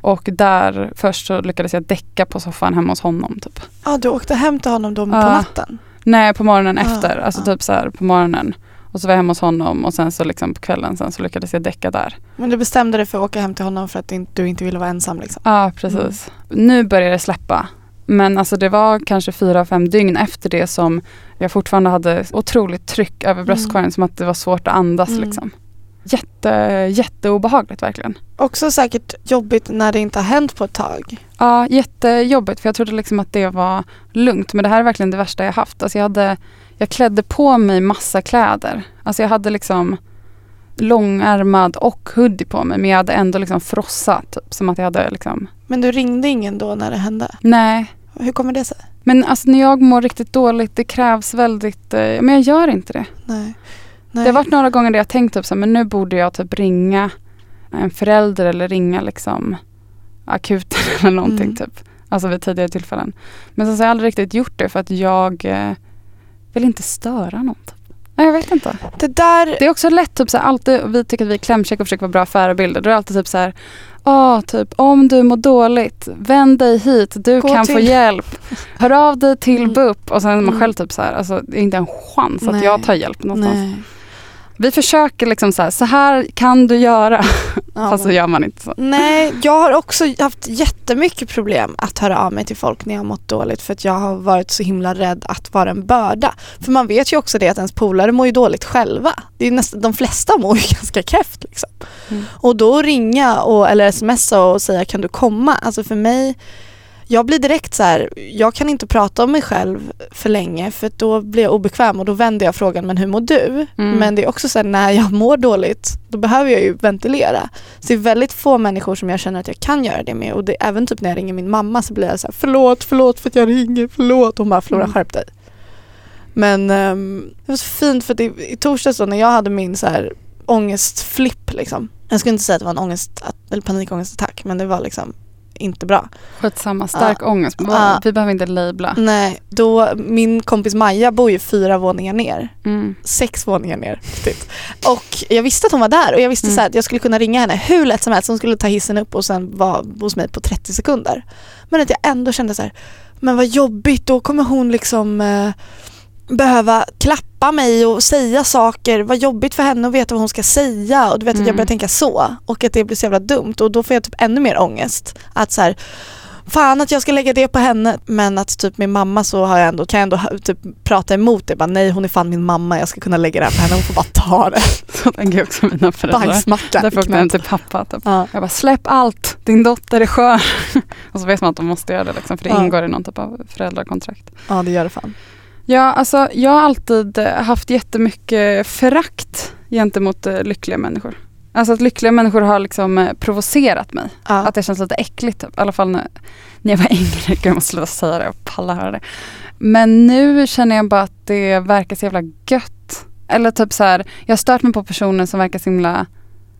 B: och där först så lyckades jag däcka på soffan hemma hos honom typ.
A: Ja, du åkte hem till honom då på
B: Ja.
A: natten?
B: Nej på morgonen
A: Ah,
B: efter, alltså
A: ah.
B: typ så här på morgonen. Och så var jag hemma hos honom och sen så liksom på kvällen sen så lyckades jag däcka där.
A: Men du bestämde dig för att åka hem till honom för att du inte ville vara ensam liksom?
B: Ja precis. Nu börjar det släppa. Men alltså det var kanske fyra, fem dygn efter det som jag fortfarande hade otroligt tryck över bröstkorgen som att det var svårt att andas
A: Mm.
B: liksom. Jätte, jätteobehagligt verkligen.
A: Också säkert jobbigt när det inte har hänt på ett tag.
B: Ja, jättejobbigt för jag trodde liksom att det var lugnt. Men det här är verkligen det värsta jag haft. Alltså jag, hade, jag klädde på mig massa kläder. Alltså jag hade liksom långärmad och hoodie på mig men jag hade ändå liksom frossat. Typ, som att jag hade liksom,
A: Men du ringde ingen då när det hände?
B: nej.
A: Hur kommer det sig?
B: Men alltså när jag mår riktigt dåligt, det krävs väldigt, eh, men jag gör inte det.
A: Nej. Nej.
B: Det har varit några gånger där jag tänkt typ så här, men nu borde jag typ ringa en förälder eller ringa liksom akuten eller någonting
A: Mm.
B: typ. Alltså vid tidigare tillfällen. Men sen så har jag aldrig riktigt gjort det för att jag eh, vill inte störa någon. Typ. Nej, jag vet inte.
A: Det där,
B: Det är också lätt, typ, så här, alltid, vi tycker att vi är klämkäcka och försöker vara bra förebilder. Då är det alltid typ så här, Åh, typ om du mår dåligt, vänd dig hit, du
A: Gå
B: kan få
A: till-
B: hjälp. Hör av dig till
A: Mm.
B: BUP och sen är man
A: Mm.
B: själv typ så här, alltså det är inte en chans att
A: Nej.
B: jag tar hjälp någonstans.
A: nej.
B: Vi försöker liksom så här, så här kan du göra.
A: Ja,
B: Fast så gör man inte så.
A: Nej, jag har också haft jättemycket problem att höra av mig till folk när jag har mått dåligt för att jag har varit så himla rädd att vara en börda. För man vet ju också det att ens polare mår ju dåligt själva. Det är nästan, de flesta mår ju ganska kräft liksom.
B: Mm.
A: Och då ringa och, eller smsa och säga kan du komma? Alltså för mig, jag blir direkt så här, jag kan inte prata om mig själv för länge för då blir jag obekväm och då vänder jag frågan men hur mår du?
B: Mm.
A: Men det är också så här, när jag mår dåligt då behöver jag ju ventilera. Så det är väldigt få människor som jag känner att jag kan göra det med och det, även typ när jag ringer min mamma så blir jag så här, förlåt, förlåt för att jag ringer, förlåt. Hon bara, Flora
B: Mm.
A: skärp dig. Men ehm, det var så fint för att i, i torsdags då när jag hade min så här ångestflipp liksom. Jag skulle inte säga att det var en ångest, eller panikångestattack men det var liksom inte bra.
B: Skitsamma, stark ångest.
A: Ja.
B: Vi behöver inte labla.
A: Nej, då min kompis Maja bor ju fyra våningar ner.
B: Mm.
A: Sex våningar ner. Typ. Och jag visste att hon var där och jag visste
B: Mm.
A: så att jag skulle kunna ringa henne hur lätt som helst. Hon skulle ta hissen upp och sen vara hos mig på 30 sekunder. Men att jag ändå kände så här, men vad jobbigt, då kommer hon liksom eh, behöva klappa mig och säga saker. Vad jobbigt för henne att veta vad hon ska säga och du vet att jag
B: Mm.
A: börjar tänka så och att det blir så jävla dumt och då får jag typ ännu mer ångest. Att så här, fan att jag ska lägga det på henne men att typ min mamma så har jag ändå, kan jag ändå typ prata emot det. Bara, nej hon är fan min mamma, jag ska kunna lägga det här på henne, hon får bara ta det.
B: Så tänker också mina föräldrar.
A: Bajsmacka.
B: Därför åkte jag hem till pappa. Typ.
A: Ja.
B: Jag bara, släpp allt, din dotter är skön. och så vet man att de måste göra det liksom, för det
A: Ja.
B: ingår i någon typ av föräldrakontrakt.
A: ja det gör det fan.
B: Ja, alltså jag har alltid eh, haft jättemycket förakt gentemot eh, lyckliga människor. Alltså att lyckliga människor har liksom eh, provocerat mig.
A: Ja.
B: Att det känns lite äckligt typ. I alla fall när, när jag var yngre. Gud, jag måste sluta säga det, jag pallar höra det. Men nu känner jag bara att det verkar så jävla gött. Eller typ så här, jag har stört mig på personer som verkar så himla,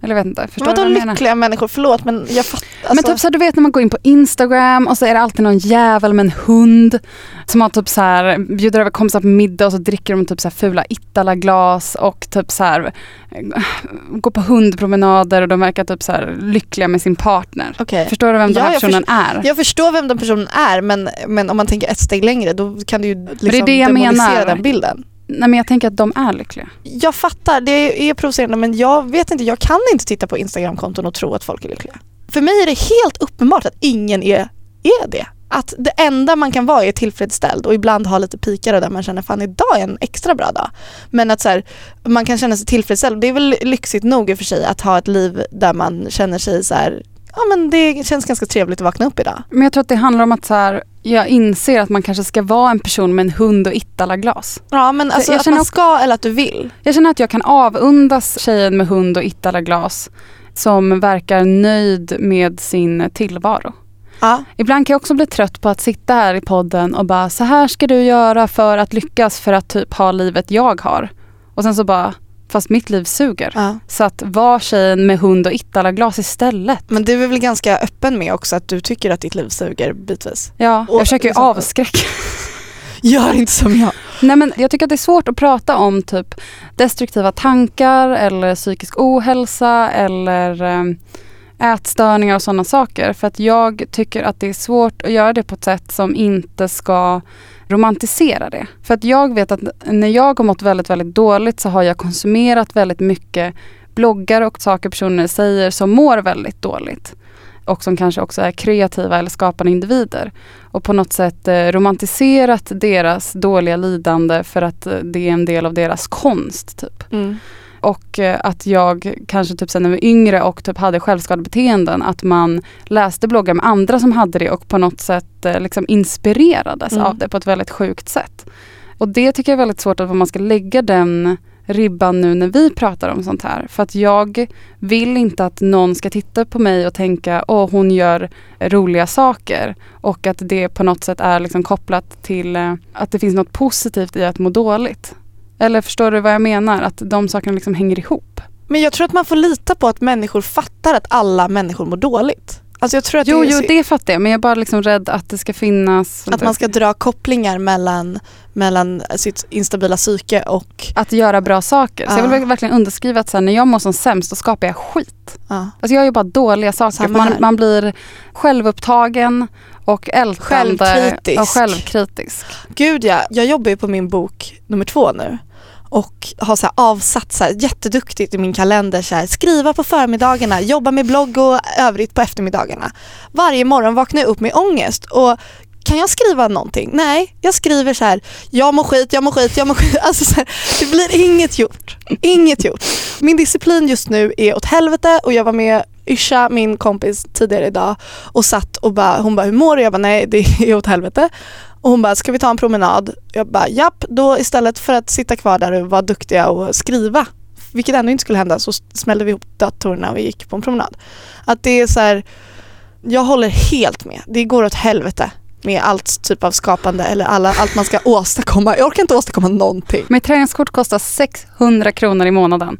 B: eller jag vet inte, förstår
A: Men vadå
B: vad jag menar?
A: lyckliga människor? Förlåt men jag fattar.
B: Men
A: Alltså,
B: typ så här, du vet när man går in på Instagram och så är det alltid någon jävel med en hund som har typ så här, bjuder över kompisar på middag och så dricker de typ så här fula Ittala-glas och typ så här, eh, går på hundpromenader och de verkar typ så här lyckliga med sin partner.
A: okej.
B: Förstår du vem den
A: Ja,
B: här personen är?
A: Jag förstår vem den personen är men, men om man tänker ett steg längre då kan du ju liksom
B: det är det jag
A: demonisera
B: menar.
A: den bilden.
B: Nej men jag tänker att de är lyckliga.
A: Jag fattar, det är provocerande men jag vet inte, jag kan inte titta på Instagramkonton och tro att folk är lyckliga. För mig är det helt uppenbart att ingen är, är det. Att det enda man kan vara är tillfredsställd och ibland ha lite pikar där man känner fan idag är en extra bra dag. Men att så här, man kan känna sig tillfredsställd. Det är väl lyxigt nog i och för sig att ha ett liv där man känner sig så här, ja men det känns ganska trevligt att vakna upp idag.
B: Men jag tror att det handlar om att så här, jag inser att man kanske ska vara en person med en hund och Ittala-glas.
A: Ja men alltså
B: jag
A: att man
B: också-
A: ska eller att du vill.
B: Jag känner att jag kan avundas tjejen med hund och Ittala-glas som verkar nöjd med sin tillvaro.
A: Ja.
B: Ibland kan jag också bli trött på att sitta här i podden och bara så här ska du göra för att lyckas för att typ ha livet jag har. Och sen så bara, fast mitt liv suger.
A: Ja.
B: Så att var tjejen med hund och Ittala-glas istället.
A: Men du är väl ganska öppen med också att du tycker att ditt liv suger bitvis.
B: Ja,
A: Och
B: jag försöker ju
A: liksom-
B: avskräcka.
A: Gör inte som jag.
B: Nej men jag tycker att det är svårt att prata om typ destruktiva tankar eller psykisk ohälsa eller eh, ätstörningar och sådana saker. För att jag tycker att det är svårt att göra det på ett sätt som inte ska romantisera det. För att jag vet att när jag har mått väldigt, väldigt dåligt så har jag konsumerat väldigt mycket bloggar och saker personer säger som mår väldigt dåligt. Och som kanske också är kreativa eller skapande individer. Och på något sätt eh, romantiserat deras dåliga lidande för att eh, det är en del av deras konst. Typ. Mm. Och eh, att jag kanske typ sen när jag var yngre och typ hade självskadebeteenden att man läste bloggar med andra som hade det och på något sätt eh, liksom inspirerades
A: Mm.
B: av det på ett väldigt sjukt sätt. Och det tycker jag är väldigt svårt att var man ska lägga den ribban nu när vi pratar om sånt här. För att jag vill inte att någon ska titta på mig och tänka åh hon gör roliga saker. Och att det på något sätt är liksom kopplat till eh, att det finns något positivt i att må dåligt. Eller förstår du vad jag menar? Att de sakerna liksom hänger ihop.
A: Men jag tror att man får lita på att människor fattar att alla människor mår dåligt. Alltså jag tror att
B: Jo,
A: det är
B: jo
A: så-
B: det fattar jag men jag är bara liksom rädd att det ska finnas
A: Att man ska dra kopplingar mellan, mellan sitt instabila psyke och...
B: att göra bra saker. Så jag
A: Ja.
B: vill verkligen underskriva att så här, när jag mår som sämst då skapar jag skit.
A: Ja.
B: Alltså jag gör bara dåliga saker. Man, man blir självupptagen och ältande.
A: Självkritisk.
B: Och självkritisk.
A: Gud ja, jag jobbar ju på min bok nummer två nu och har så här avsatt så här jätteduktigt i min kalender så här, skriva på förmiddagarna, jobba med blogg och övrigt på eftermiddagarna. Varje morgon vaknar jag upp med ångest och kan jag skriva någonting? Nej, jag skriver så här, jag mår skit, jag mår skit, jag mår skit. Alltså så här, det blir inget gjort. Inget gjort. Min disciplin just nu är åt helvete och jag var med Yrsa, min kompis, tidigare idag och satt och bara, hon bara, hur mår du? Jag bara, nej det är åt helvete. Och hon bara, ska vi ta en promenad? Jag bara, japp, då istället för att sitta kvar där och vara duktiga och skriva, vilket ändå inte skulle hända, så smällde vi ihop datorerna och gick på en promenad. Att det är så här, jag håller helt med. Det går åt helvete med allt typ av skapande eller alla, allt man ska åstadkomma. Jag orkar inte åstadkomma någonting.
B: Mitt träningskort kostar 600 kronor i månaden.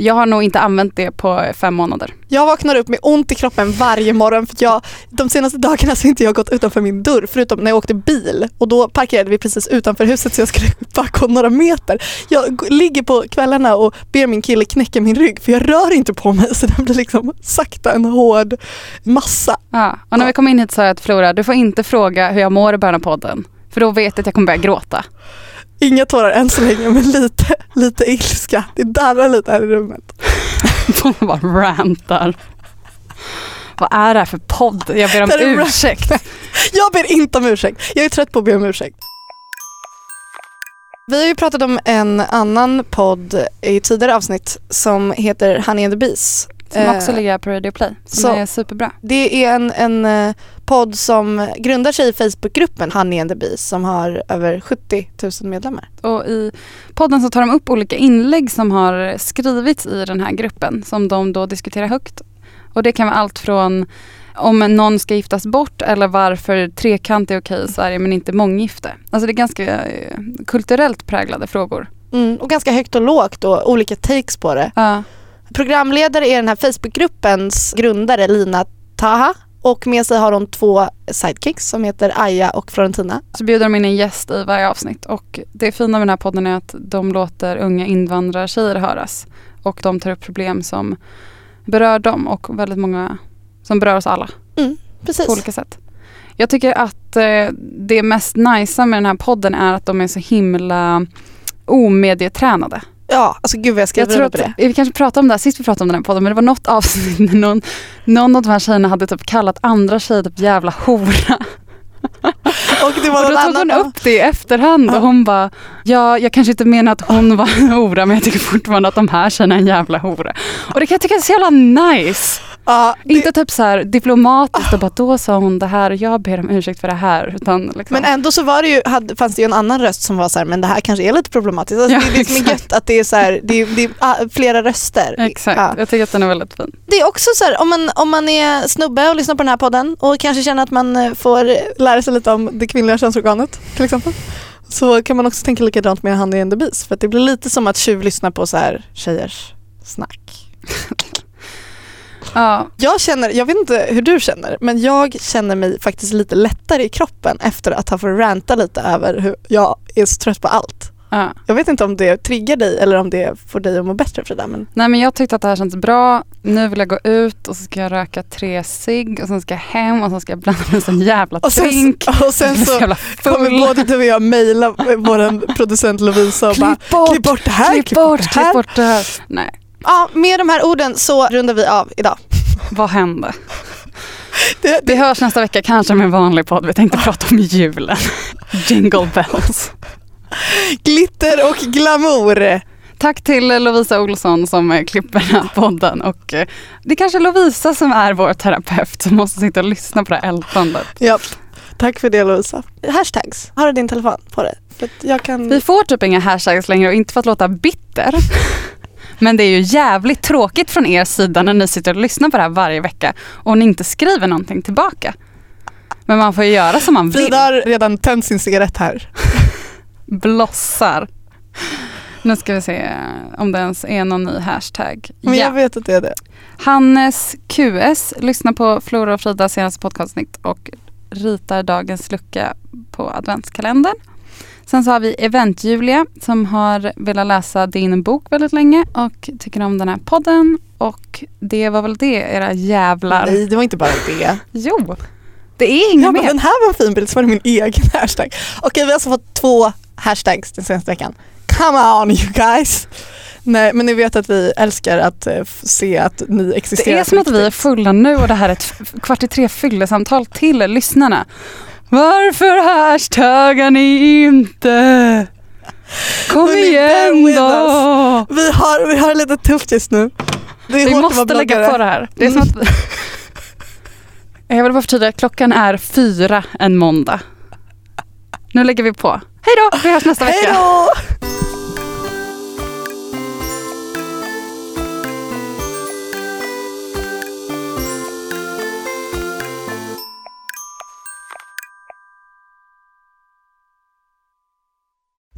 B: Jag har nog inte använt det på fem månader.
A: Jag vaknar upp med ont i kroppen varje morgon för att jag, de senaste dagarna så har inte jag gått utanför min dörr förutom när jag åkte bil och då parkerade vi precis utanför huset så jag skulle bara gå några meter. Jag ligger på kvällarna och ber min kille knäcka min rygg för jag rör inte på mig så den blir liksom sakta en hård massa.
B: Ja. Och när vi kom in hit sa jag till Flora, du får inte fråga hur jag mår i början av podden. För då vet jag att jag kommer börja gråta.
A: Inga tårar än så länge men lite, lite ilska. Det darrar lite här i rummet.
B: Hon bara rantar. Vad är det här för podd? Jag ber om ursäkt.
A: Jag ber inte om ursäkt. Jag är trött på att be om ursäkt. Vi har ju pratat om en annan podd i tidigare avsnitt som heter Honey and the Bees.
B: Som
A: Eh,
B: också ligger på Radio Play. Som
A: så-
B: är superbra.
A: Det är en, en eh, podd som grundar sig i Facebookgruppen Honey and the Bees som har över 70 000 medlemmar.
B: Och i podden så tar de upp olika inlägg som har skrivits i den här gruppen som de då diskuterar högt. Och det kan vara allt från om någon ska giftas bort eller varför trekant är okej i Sverige men inte månggifte. Alltså det är ganska eh, kulturellt präglade frågor.
A: Mm, och ganska högt och lågt och olika takes på det.
B: Ja.
A: Programledare är den här Facebookgruppens grundare Lina Taha och med sig har hon två sidekicks som heter Aya och Florentina.
B: Så bjuder de in en gäst i varje avsnitt och det fina med den här podden är att de låter unga invandrartjejer höras. Och de tar upp problem som berör dem och väldigt många som berör oss alla.
A: Precis.
B: på olika sätt. Jag tycker att eh, det mest nice med den här podden är att de är så himla omedietränade.
A: Ja, alltså gud vad jag skriver
B: Jag tror
A: på det.
B: vi kanske pratade om det här sist vi pratade om den här podden men det var något avsnitt när någon, någon av de här tjejerna hade typ kallat andra tjejer typ jävla hora.
A: Och det var
B: Och då tog hon
A: annan.
B: upp det i efterhand
A: Ja.
B: och hon bara Ja, jag kanske inte menar att hon var en hora men jag tycker fortfarande att de här tjejerna är en jävla hora. Och det kan jag tycka är så jävla nice.
A: Ja, det,
B: Inte typ så här diplomatiskt och bara då sa hon det här och jag ber om ursäkt för det här. Utan liksom.
A: men ändå så var det ju, hade, fanns det ju en annan röst som var så här, men det här kanske är lite problematiskt. Alltså
B: Ja,
A: det är det som är
B: exakt.
A: gött att det är så här, det är, det är ah, flera röster.
B: Exakt,
A: Ja.
B: jag tycker att den är väldigt fin.
A: Det är också så här, om man, om man är snubbe och lyssnar på den här podden och kanske känner att man eh, får lära sig lite om det kvinnliga könsorganet till exempel. Så kan man också tänka likadant med Honey and the Bees för att det blir lite som att tjuvlyssna på så här tjejers snack.
B: Ja,
A: Jag känner, jag vet inte hur du känner, men jag känner mig faktiskt lite lättare i kroppen efter att ha fått ranta lite över hur jag är så trött på allt.
B: ja.
A: Jag vet inte om det triggar dig eller om det får dig att må bättre Frida. Men
B: Nej men jag tyckte att det här känns bra. Nu vill jag gå ut och så ska jag röka tre cigg och sen ska jag hem och sen ska jag blanda med en jävla
A: och sen, och sen så
B: jävla
A: kommer både du och jag mejla vår producent Lovisa och bara
B: Klipp bort,
A: klipp bort det här,
B: klipp bort, klipp
A: här.
B: bort det här. Nej,
A: Ja, med de här orden så rundar vi av idag.
B: vad hände?
A: Det,
B: Vi hörs nästa vecka kanske med en vanlig podd. Vi tänkte prata om julen. Jingle bells.
A: glitter och glamour.
B: Tack till Lovisa Olsson som klipper den här podden och eh, det är kanske Lovisa som är vår terapeut som måste sitta och lyssna på det här ältandet.
A: Japp. Tack för det Lovisa. Hashtags, har du din telefon på dig? För att jag kan...
B: Vi får typ inga hashtags längre och inte för att låta bitter. Men det är ju jävligt tråkigt från er sida när ni sitter och lyssnar på det här varje vecka och ni inte skriver någonting tillbaka. Men man får ju göra som man vill.
A: Frida har redan tänt sin cigarett här.
B: Blossar. Nu ska vi se om det ens är någon ny hashtag.
A: Men
B: Ja.
A: jag vet att det är det.
B: Hannes QS lyssnar på Flora och Fridas senaste podcastsnitt och ritar dagens lucka på adventskalendern. Sen så har vi Event-Julia som har velat läsa din bok väldigt länge och tycker om den här podden. Och det var väl det era jävlar.
A: Nej, det var inte bara det.
B: Jo, det är inget mer.
A: den här var en fin bild, så var det min egen hashtag. Okej, vi har alltså fått två hashtags den senaste veckan. Come on you guys! Nej, men ni vet att vi älskar att eh, se att ni existerar
B: Det är som att vi är fulla nu och det här är ett kvart i tre fyllesamtal till lyssnarna. Varför hashtaggar ni inte? Kom
A: bear
B: igen då!
A: Vi har, vi har lite tufft just nu.
B: Vi måste lägga på det här. Det är som att vi... Jag vill bara förtydliga, klockan är fyra en måndag. Nu lägger vi på. Hej då, vi hörs nästa
A: Hej
B: vecka.
A: då!